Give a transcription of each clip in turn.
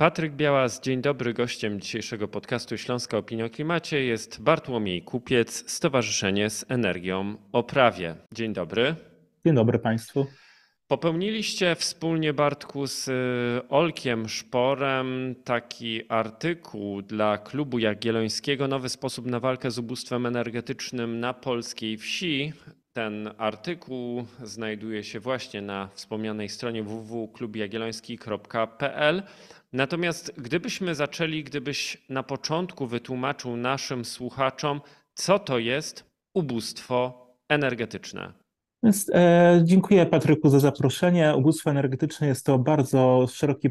Patryk Białas, dzień dobry. Gościem dzisiejszego podcastu Śląska Opinia o Klimacie jest Bartłomiej Kupiec, Stowarzyszenie z Energią o Prawie. Dzień dobry. Dzień dobry Państwu. Popełniliście wspólnie, Bartku, z y, Olkiem Szporem taki artykuł dla Klubu Jagiellońskiego Nowy sposób na walkę z ubóstwem energetycznym na polskiej wsi. Ten artykuł znajduje się właśnie na wspomnianej stronie www.klubjagielloński.pl. Natomiast gdybyśmy zaczęli, gdybyś na początku wytłumaczył naszym słuchaczom, co to jest ubóstwo energetyczne. Więc, e, dziękuję Patryku za zaproszenie. Ubóstwo energetyczne jest to bardzo szeroki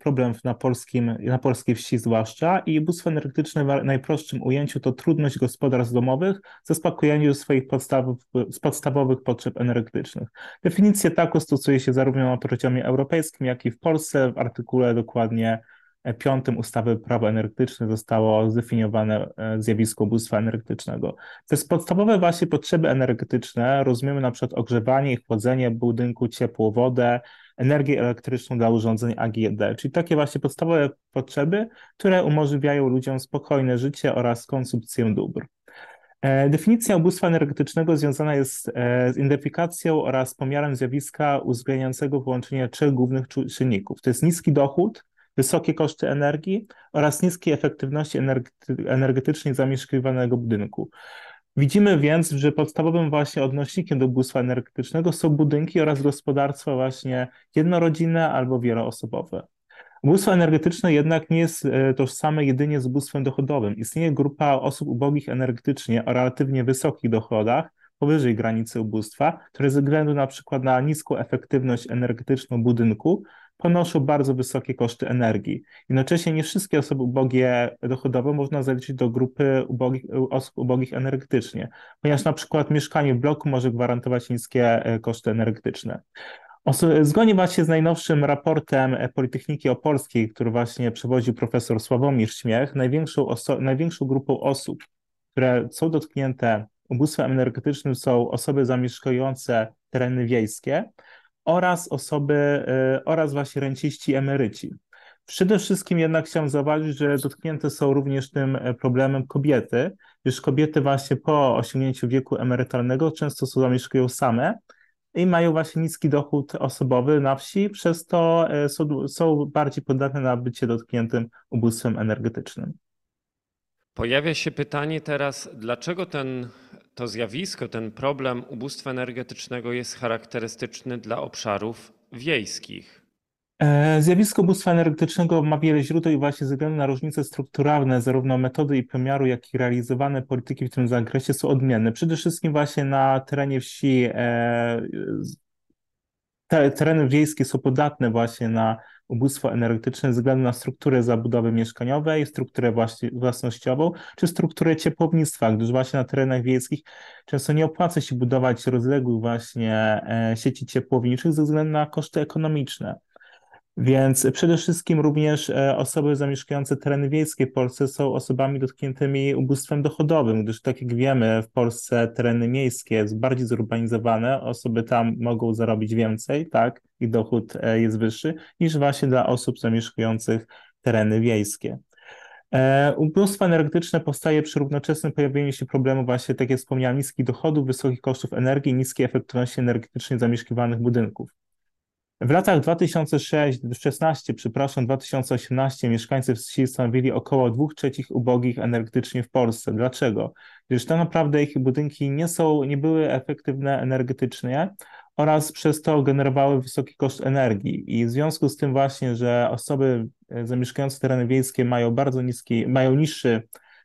problem, na, polskim, na polskiej wsi zwłaszcza i ubóstwo energetyczne w najprostszym ujęciu to trudność gospodarstw domowych w zaspokojeniu swoich podstawowych potrzeb energetycznych. Definicję taką stosuje się zarówno na poziomie europejskim, jak i w Polsce w artykule dokładnie piątym ustawy prawo energetyczne zostało zdefiniowane e, zjawisko ubóstwa energetycznego. Przez podstawowe właśnie potrzeby energetyczne rozumiemy na przykład ogrzewanie i chłodzenie budynku, ciepło, wodę, energię elektryczną dla urządzeń AGD, czyli takie właśnie podstawowe potrzeby, które umożliwiają ludziom spokojne życie oraz konsumpcję dóbr. E, definicja ubóstwa energetycznego związana jest e, z identyfikacją oraz pomiarem zjawiska uwzględniającego połączenie trzech głównych czynników. To jest niski dochód, wysokie koszty energii oraz niskiej efektywności energetycznej zamieszkiwanego budynku. Widzimy więc, że podstawowym właśnie odnośnikiem do ubóstwa energetycznego są budynki oraz gospodarstwa właśnie jednorodzinne albo wieloosobowe. Ubóstwo energetyczne jednak nie jest e, tożsame jedynie z ubóstwem dochodowym. Istnieje grupa osób ubogich energetycznie o relatywnie wysokich dochodach, powyżej granicy ubóstwa, które ze względu na przykład na niską efektywność energetyczną budynku ponoszą bardzo wysokie koszty energii. Jednocześnie nie wszystkie osoby ubogie dochodowo można zaliczyć do grupy ubogich, osób ubogich energetycznie, ponieważ na przykład mieszkanie w bloku może gwarantować niskie e, koszty energetyczne. Zgodnie właśnie z najnowszym raportem e, Politechniki Opolskiej, który właśnie przewoził profesor Sławomir Śmiech, największą, największą grupą osób, które są dotknięte ubóstwem energetycznym są osoby zamieszkujące tereny wiejskie, oraz osoby, y, oraz właśnie renciści emeryci. Przede wszystkim jednak chciałem zauważyć, że dotknięte są również tym e, problemem kobiety, gdyż kobiety właśnie po osiągnięciu wieku emerytalnego często są zamieszkują same i mają właśnie niski dochód osobowy na wsi, przez to e, są, są bardziej podatne na bycie dotkniętym ubóstwem energetycznym. Pojawia się pytanie teraz, dlaczego ten to zjawisko, ten problem ubóstwa energetycznego jest charakterystyczny dla obszarów wiejskich. E, zjawisko ubóstwa energetycznego ma wiele źródeł i właśnie ze względu na różnice strukturalne, zarówno metody i pomiaru, jak i realizowane polityki w tym zakresie są odmienne. Przede wszystkim właśnie na terenie wsi e, te, tereny wiejskie są podatne właśnie na ubóstwo energetyczne ze względu na strukturę zabudowy mieszkaniowej, strukturę własnościową, czy strukturę ciepłownictwa, gdyż właśnie na terenach wiejskich często nie opłaca się budować rozległych właśnie e, sieci ciepłowniczych ze względu na koszty ekonomiczne. Więc przede wszystkim również e, osoby zamieszkujące tereny wiejskie w Polsce są osobami dotkniętymi ubóstwem dochodowym, gdyż tak jak wiemy, w Polsce tereny miejskie są bardziej zurbanizowane, osoby tam mogą zarobić więcej, tak, i dochód e, jest wyższy, niż właśnie dla osób zamieszkujących tereny wiejskie. E, ubóstwo energetyczne powstaje przy równoczesnym pojawieniu się problemu właśnie, tak jak wspomniałem, niskich dochodów, wysokich kosztów energii niskiej efektywności energetycznej zamieszkiwanych budynków. W latach 2006-16, przepraszam, 2018 mieszkańcy wsi stanowili około 2 trzecich ubogich energetycznie w Polsce. Dlaczego? Gdyż tak naprawdę ich budynki nie są, nie były efektywne energetycznie oraz przez to generowały wysoki koszt energii. I w związku z tym właśnie, że osoby e, zamieszkujące tereny wiejskie mają bardzo niski, mają niższy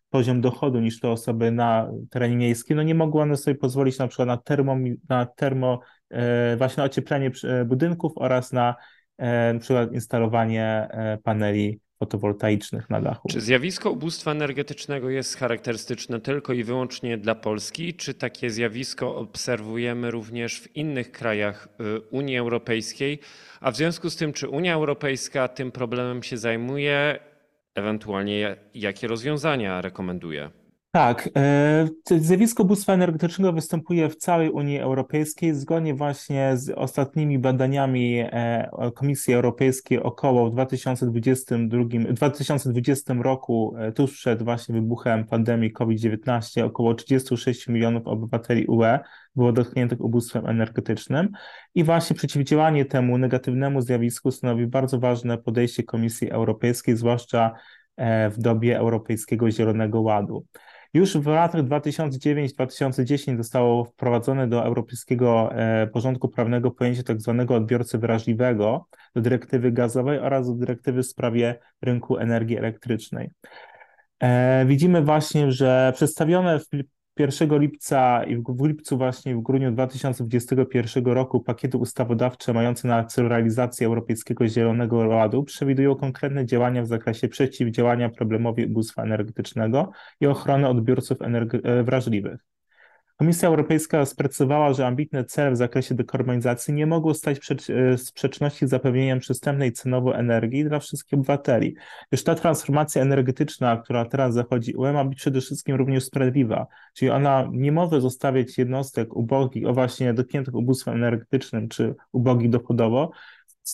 poziom dochodu niż te osoby na terenie miejskim, no nie mogły one sobie pozwolić na przykład na termo, na termo E, właśnie ocieplenie e, budynków oraz na e, na przykład instalowanie paneli fotowoltaicznych na dachu. Czy zjawisko ubóstwa energetycznego jest charakterystyczne tylko i wyłącznie dla Polski, czy takie zjawisko obserwujemy również w innych krajach Unii Europejskiej? A w związku z tym, czy Unia Europejska tym problemem się zajmuje, ewentualnie jakie rozwiązania rekomenduje? Tak, e, zjawisko ubóstwa energetycznego występuje w całej Unii Europejskiej. Zgodnie właśnie z ostatnimi badaniami e, Komisji Europejskiej około w 2022, 2020 roku, e, tuż przed właśnie wybuchem pandemii COVID-19, około 36 milionów obywateli UE było dotkniętych ubóstwem energetycznym i właśnie przeciwdziałanie temu negatywnemu zjawisku stanowi bardzo ważne podejście Komisji Europejskiej, zwłaszcza w dobie Europejskiego Zielonego Ładu. Już w latach 2009-2010 zostało wprowadzone do europejskiego e, porządku prawnego pojęcie tak zwanego odbiorcy wrażliwego do dyrektywy gazowej oraz do dyrektywy w sprawie rynku energii elektrycznej. E, widzimy właśnie, że przedstawione w 1 lipca i w lipcu właśnie w grudniu 2021 roku pakiety ustawodawcze mające na celu realizację Europejskiego Zielonego Ładu przewidują konkretne działania w zakresie przeciwdziałania problemowi ubóstwa energetycznego i ochrony odbiorców e, wrażliwych. Komisja Europejska sprecyzowała, że ambitne cele w zakresie dekarbonizacji nie mogą stać w e, sprzeczności z zapewnieniem przystępnej cenowo energii dla wszystkich obywateli. Już ta transformacja energetyczna, która teraz zachodzi UE, ma być przede wszystkim również sprawiedliwa, czyli ona nie może zostawiać jednostek ubogich, o właśnie dotkniętych ubóstwem energetycznym czy ubogich dochodowo,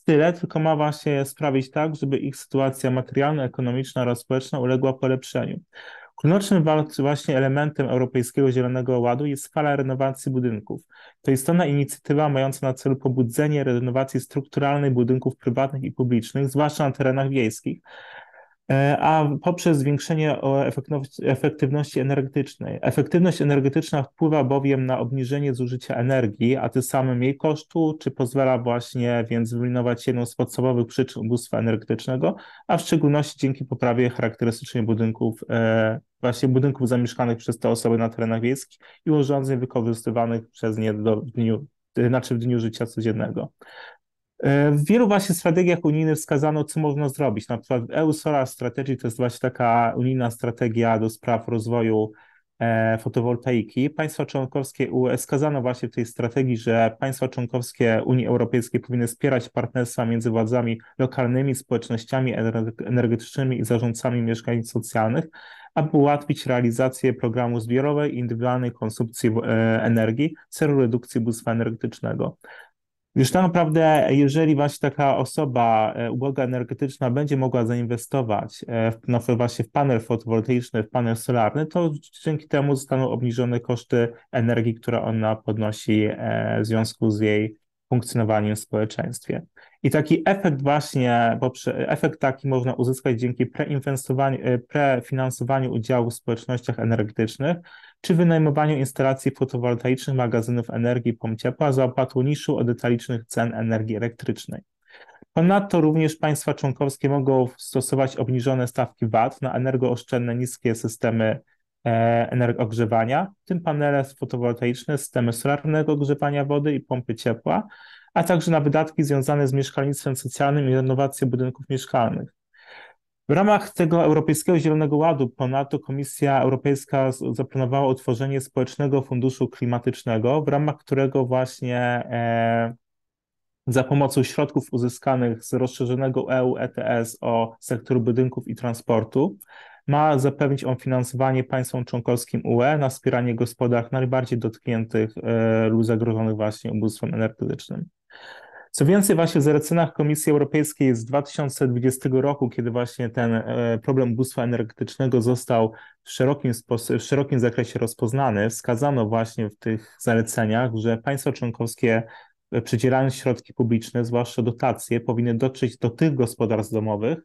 tyle, tylko ma właśnie sprawić tak, żeby ich sytuacja materialna, ekonomiczna oraz społeczna uległa polepszeniu. Kluczowym właśnie elementem Europejskiego Zielonego Ładu jest skala renowacji budynków. To istotna inicjatywa mająca na celu pobudzenie renowacji strukturalnej budynków prywatnych i publicznych, zwłaszcza na terenach wiejskich, a poprzez zwiększenie efektywności energetycznej. Efektywność energetyczna wpływa bowiem na obniżenie zużycia energii, a tym samym jej kosztu, czy pozwala właśnie więc wyeliminować jedną z podstawowych przyczyn ubóstwa energetycznego, a w szczególności dzięki poprawie charakterystycznej budynków, e, właśnie budynków zamieszkanych przez te osoby na terenach wiejskich i urządzeń wykorzystywanych przez nie do, dniu, znaczy w dniu życia codziennego. E, w wielu właśnie strategiach unijnych wskazano, co można zrobić. Na przykład EU Solar Strategy to jest właśnie taka unijna strategia do spraw rozwoju e, fotowoltaiki. Państwa członkowskie UE właśnie w tej strategii, że państwa członkowskie Unii Europejskiej powinny wspierać partnerstwa między władzami lokalnymi, społecznościami energetycznymi i zarządcami mieszkań socjalnych, aby ułatwić realizację programu zbiorowej i indywidualnej konsumpcji e, energii w celu redukcji ubóstwa energetycznego. Już tak naprawdę, jeżeli właśnie taka osoba e, uboga energetyczna będzie mogła zainwestować e, w, no właśnie w panel fotowoltaiczny, w panel solarny, to dzięki temu zostaną obniżone koszty energii, które ona podnosi e, w związku z jej funkcjonowaniem w społeczeństwie. I taki efekt właśnie, efekt taki można uzyskać dzięki prefinansowaniu udziału w społecznościach energetycznych, czy wynajmowaniu instalacji fotowoltaicznych magazynów energii pomp ciepła za opłatą niższą od detalicznych cen energii elektrycznej. Ponadto również państwa członkowskie mogą stosować obniżone stawki VAT na energooszczędne niskie systemy e, ogrzewania, w tym panele fotowoltaiczne, systemy solarnego ogrzewania wody i pompy ciepła, a także na wydatki związane z mieszkalnictwem socjalnym i renowacją budynków mieszkalnych. W ramach tego Europejskiego Zielonego Ładu ponadto Komisja Europejska zaplanowała utworzenie Społecznego Funduszu Klimatycznego, w ramach którego właśnie e, za pomocą środków uzyskanych z rozszerzonego EU ETS o sektor budynków i transportu ma zapewnić on finansowanie państwom członkowskim UE na wspieranie gospodarstw najbardziej dotkniętych e, lub zagrożonych właśnie ubóstwem energetycznym. Co więcej, właśnie w zaleceniach Komisji Europejskiej z 2020 roku, kiedy właśnie ten e, problem ubóstwa energetycznego został w szerokim, w szerokim zakresie rozpoznany, wskazano właśnie w tych zaleceniach, że państwa członkowskie e, przydzielając środki publiczne, zwłaszcza dotacje, powinny dotrzeć do tych gospodarstw domowych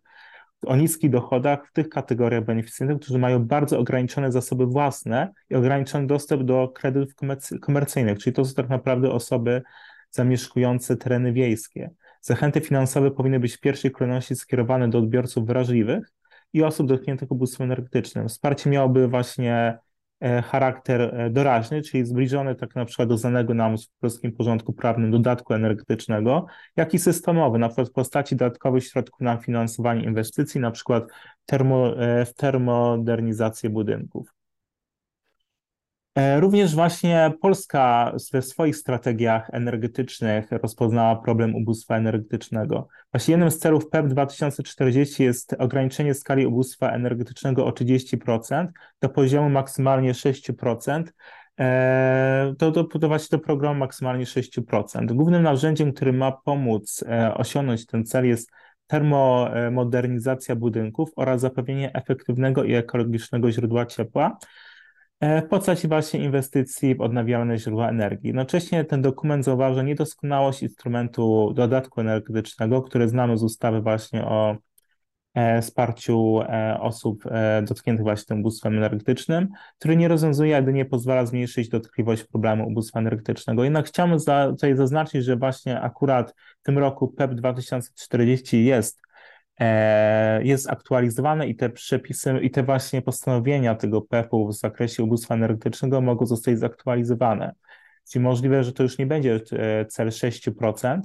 o niskich dochodach w tych kategoriach beneficjentów, którzy mają bardzo ograniczone zasoby własne i ograniczony dostęp do kredytów komercyjnych, czyli to są tak naprawdę osoby zamieszkujące tereny wiejskie. Zachęty finansowe powinny być w pierwszej kolejności skierowane do odbiorców wrażliwych i osób dotkniętych ubóstwem energetycznym. Wsparcie miałoby właśnie e, charakter e, doraźny, czyli zbliżony tak na przykład do znanego nam w polskim porządku prawnym dodatku energetycznego, jak i systemowy, na przykład w postaci dodatkowych środków na finansowanie inwestycji, na przykład termo, e, w termodernizację budynków. E, również właśnie Polska we swoich strategiach energetycznych rozpoznała problem ubóstwa energetycznego. Właśnie jednym z celów PEP 2040 jest ograniczenie skali ubóstwa energetycznego o 30% do poziomu maksymalnie 6%. E, to, to, do programu maksymalnie 6%. Głównym narzędziem, który ma pomóc e, osiągnąć ten cel jest termomodernizacja budynków oraz zapewnienie efektywnego i ekologicznego źródła ciepła E, w postaci właśnie inwestycji w odnawialne źródła energii. Jednocześnie ten dokument zauważa niedoskonałość instrumentu dodatku energetycznego, który znamy z ustawy właśnie o e, wsparciu e, osób dotkniętych właśnie tym ubóstwem energetycznym, który nie rozwiązuje, jedynie pozwala zmniejszyć dotkliwość problemu ubóstwa energetycznego. Jednak chciałbym tutaj zaznaczyć, że właśnie akurat w tym roku PEP 2040 jest E, jest aktualizowane i te przepisy, i te właśnie postanowienia tego PEP-u w zakresie ubóstwa energetycznego mogą zostać zaktualizowane. Czyli możliwe, że to już nie będzie e, cel 6%,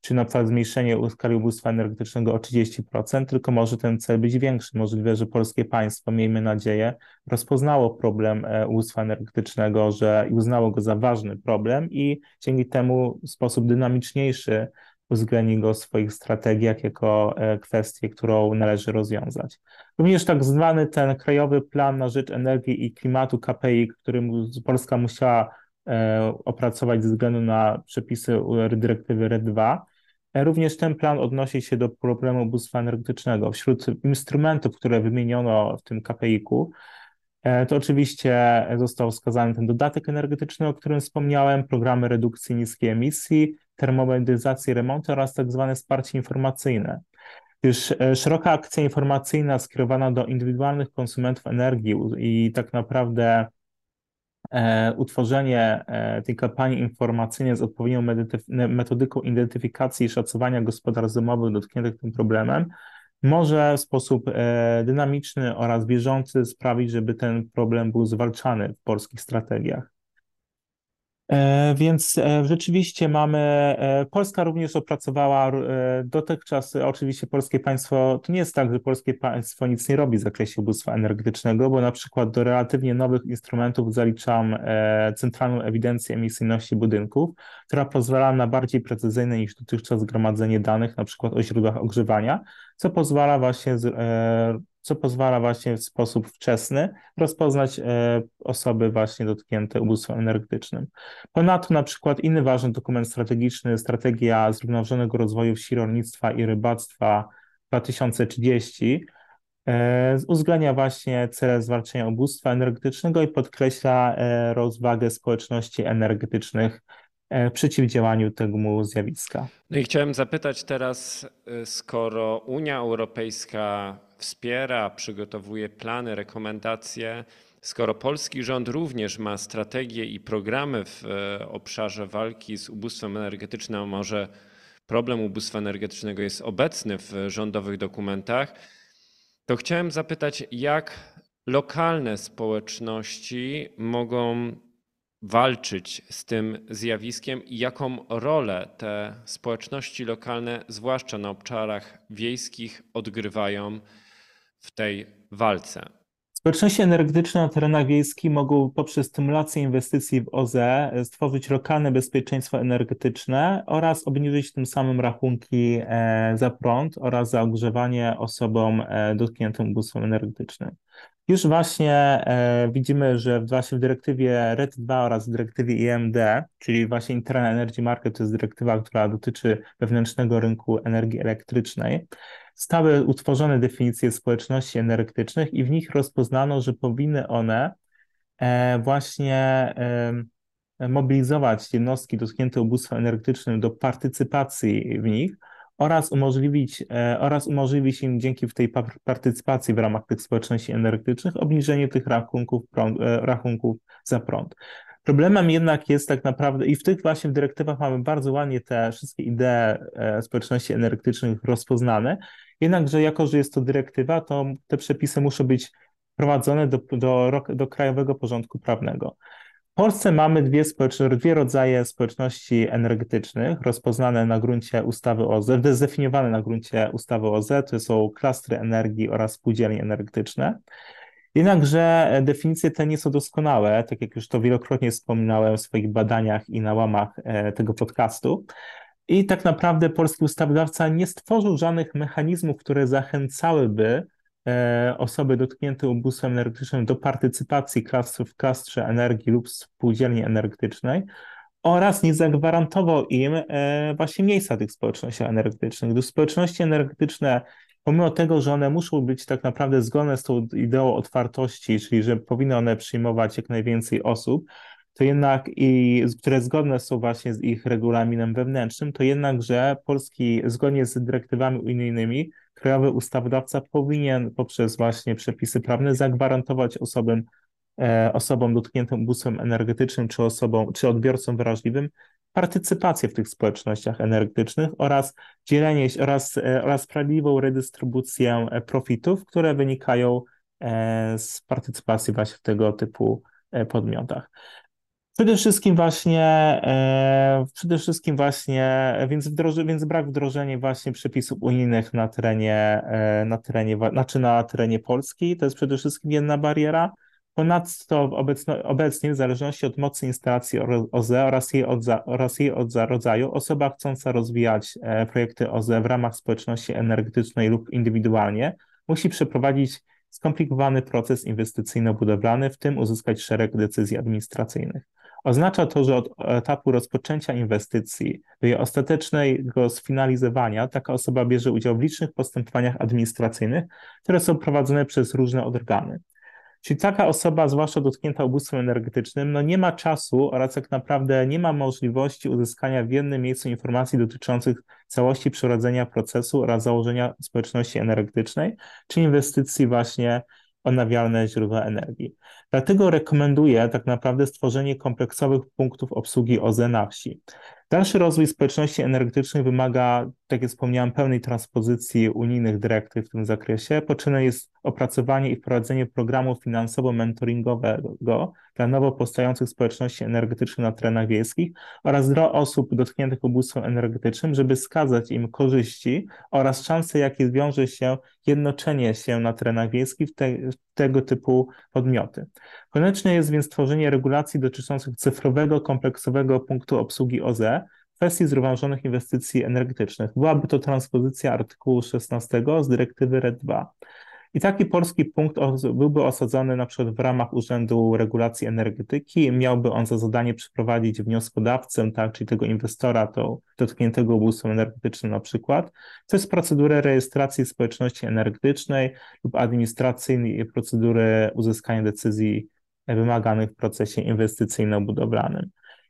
czy na przykład zmniejszenie skali ubóstwa energetycznego o 30%, tylko może ten cel być większy. Możliwe, że polskie państwo, miejmy nadzieję, rozpoznało problem e, ubóstwa energetycznego, że uznało go za ważny problem i dzięki temu w sposób dynamiczniejszy uwzględni go w swoich strategiach jako e, kwestię, którą należy rozwiązać. Również tak zwany ten Krajowy Plan na Rzecz Energii i Klimatu KPI, który Polska musiała e, opracować ze względu na przepisy dyrektywy RED 2, e, Również ten plan odnosi się do problemu ubóstwa energetycznego. Wśród instrumentów, które wymieniono w tym KPI-ku, to oczywiście został wskazany ten dodatek energetyczny, o którym wspomniałem, programy redukcji niskiej emisji, termomodernizacji remontu oraz tak zwane wsparcie informacyjne. Gdyż e, szeroka akcja informacyjna skierowana do indywidualnych konsumentów energii i tak naprawdę e, utworzenie e, tej kampanii informacyjnej z odpowiednią metodyką identyfikacji i szacowania gospodarstw domowych dotkniętych tym problemem może w sposób dynamiczny oraz bieżący sprawić, żeby ten problem był zwalczany w polskich strategiach. E, więc e, rzeczywiście mamy, e, Polska również opracowała dotychczas, oczywiście polskie państwo, to nie jest tak, że polskie państwo nic nie robi w zakresie ubóstwa energetycznego, bo na przykład do relatywnie nowych instrumentów zaliczam centralną ewidencję emisyjności budynków, która pozwala na bardziej precyzyjne niż dotychczas zgromadzenie danych, na przykład o źródłach ogrzewania, co pozwala właśnie co pozwala właśnie w sposób wczesny rozpoznać e, osoby właśnie dotknięte ubóstwem energetycznym. Ponadto na przykład inny ważny dokument strategiczny, strategia zrównoważonego rozwoju wsi, rolnictwa i rybactwa 2030, e, uwzględnia właśnie cele zwalczenia ubóstwa energetycznego i podkreśla e, rozwagę społeczności energetycznych w przeciwdziałaniu temu zjawiska. No i chciałem zapytać teraz, skoro Unia Europejska wspiera, przygotowuje plany, rekomendacje. Skoro polski rząd również ma strategie i programy w e, obszarze walki z ubóstwem energetycznym, a może problem ubóstwa energetycznego jest obecny w rządowych dokumentach, to chciałem zapytać, jak lokalne społeczności mogą walczyć z tym zjawiskiem i jaką rolę te społeczności lokalne, zwłaszcza na obszarach wiejskich, odgrywają w tej walce? Społeczności energetyczne na terenach wiejskich mogą poprzez stymulację inwestycji w OZE stworzyć lokalne bezpieczeństwo energetyczne oraz obniżyć tym samym rachunki e, za prąd oraz za ogrzewanie osobom e, dotkniętym ubóstwem energetycznym. Już właśnie e, widzimy, że właśnie w dyrektywie RED 2 oraz w dyrektywie IMD, czyli właśnie Internal Energy Market, to jest dyrektywa, która dotyczy wewnętrznego rynku energii elektrycznej, Stały utworzone definicje społeczności energetycznych i w nich rozpoznano, że powinny one e, właśnie mobilizować jednostki dotknięte ubóstwem energetycznym do partycypacji w nich oraz umożliwić, e, oraz umożliwić im dzięki tej partycypacji w ramach tych społeczności energetycznych obniżenie tych rachunków, prąd, e, rachunków za prąd. Problemem jednak jest tak naprawdę, i w tych właśnie dyrektywach mamy bardzo ładnie te wszystkie idee społeczności energetycznych rozpoznane, Jednakże jako, że jest to dyrektywa, to te przepisy muszą być wprowadzone do, do, do krajowego porządku prawnego. W Polsce mamy dwie, dwie rodzaje społeczności energetycznych rozpoznane na gruncie ustawy OZE, zdefiniowane na gruncie ustawy OZE, to są klastry energii oraz spółdzielnie energetyczne. Jednakże definicje te nie są doskonałe, tak jak już to wielokrotnie wspominałem w swoich badaniach i na łamach tego podcastu. I tak naprawdę polski ustawodawca nie stworzył żadnych mechanizmów, które zachęcałyby e, osoby dotknięte ubóstwem energetycznym do partycypacji w klastrze energii lub spółdzielni energetycznej oraz nie zagwarantował im e, właśnie miejsca tych społeczności energetycznych, gdyż społeczności energetyczne, pomimo tego, że one muszą być tak naprawdę zgodne z tą ideą otwartości, czyli że powinny one przyjmować jak najwięcej osób, to jednak i które zgodne są właśnie z ich regulaminem wewnętrznym, to jednakże Polski zgodnie z dyrektywami unijnymi krajowy ustawodawca powinien poprzez właśnie przepisy prawne zagwarantować osobom, e, osobom dotkniętym ubóstwem energetycznym czy osobom, czy odbiorcom wrażliwym partycypację w tych społecznościach energetycznych oraz dzielenie się oraz, e, oraz sprawiedliwą redystrybucję e, profitów, które wynikają z partycypacji właśnie w tego typu podmiotach. Przede wszystkim właśnie, e, przede wszystkim właśnie, więc, wdroży, więc brak wdrożenia właśnie przepisów unijnych na terenie, e, na terenie, znaczy na terenie Polski, to jest przede wszystkim jedna bariera. Ponadto obecno, obecnie, w zależności od mocy instalacji OZE oraz jej oraz jej od rodzaju, osoba chcąca rozwijać e, projekty OZE w ramach społeczności energetycznej lub indywidualnie musi przeprowadzić skomplikowany proces inwestycyjno-budowlany, w tym uzyskać szereg decyzji administracyjnych. Oznacza to, że od etapu rozpoczęcia inwestycji do jej ostatecznego sfinalizowania taka osoba bierze udział w licznych postępowaniach administracyjnych, które są prowadzone przez różne organy. Czyli taka osoba, zwłaszcza dotknięta ubóstwem energetycznym, no nie ma czasu oraz tak naprawdę nie ma możliwości uzyskania w jednym miejscu informacji dotyczących całości przerodzenia procesu oraz założenia społeczności energetycznej, czy inwestycji właśnie odnawialne źródła energii. Dlatego rekomenduję tak naprawdę stworzenie kompleksowych punktów obsługi OZE na wsi. Dalszy rozwój społeczności energetycznych wymaga, tak jak wspomniałem, pełnej transpozycji unijnych dyrektyw w tym zakresie. Potrzebne jest opracowanie i wprowadzenie programu finansowo-mentoringowego dla nowo powstających społeczności energetycznych na terenach wiejskich oraz dla osób dotkniętych ubóstwem energetycznym, żeby skazać im korzyści oraz szanse, jakie wiąże się jednoczenie się na terenach wiejskich w, te, w tego typu podmioty. Konieczne jest więc tworzenie regulacji dotyczących cyfrowego, kompleksowego punktu obsługi OZE kwestii zrównoważonych inwestycji energetycznych. Byłaby to transpozycja artykułu 16 z dyrektywy RED 2. I taki polski punkt byłby osadzony na przykład w ramach Urzędu Regulacji Energetyki. Miałby on za zadanie przeprowadzić wnioskodawcę, tak, czyli tego inwestora, to dotkniętego ubóstwem energetycznym na przykład, jest procedurę rejestracji społeczności energetycznej lub administracyjnej procedury uzyskania decyzji wymaganych w procesie inwestycyjno-budowlanym.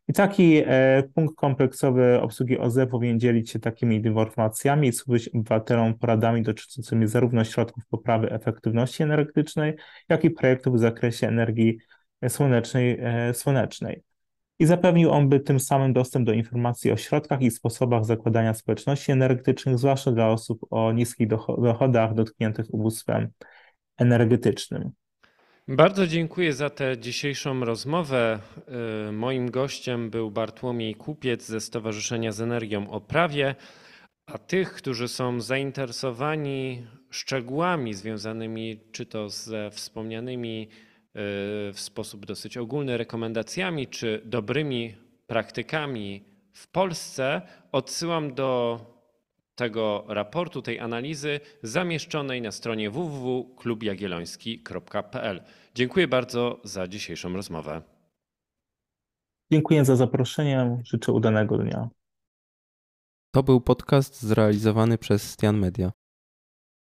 I taki e, punkt kompleksowy obsługi OZE powinien dzielić się takimi informacjami i służyć obywatelom poradami dotyczącymi zarówno środków poprawy efektywności energetycznej, jak i projektów w zakresie energii słonecznej. E, słonecznej. I zapewnił on by tym samym dostęp do informacji o środkach i sposobach zakładania społeczności energetycznych, zwłaszcza dla osób o niskich dochodach dotkniętych ubóstwem energetycznym. Bardzo dziękuję za tę dzisiejszą rozmowę. Y, moim gościem był Bartłomiej Kupiec ze Stowarzyszenia z Energią o Prawie, a tych, którzy są zainteresowani szczegółami związanymi czy to ze wspomnianymi y, w sposób dosyć ogólny rekomendacjami, czy dobrymi praktykami w Polsce, odsyłam do tego raportu, tej analizy zamieszczonej na stronie www.klubjagielloński.pl. Dziękuję bardzo za dzisiejszą rozmowę. Dziękuję za zaproszenie. Życzę udanego dnia. To był podcast zrealizowany przez Stian Media.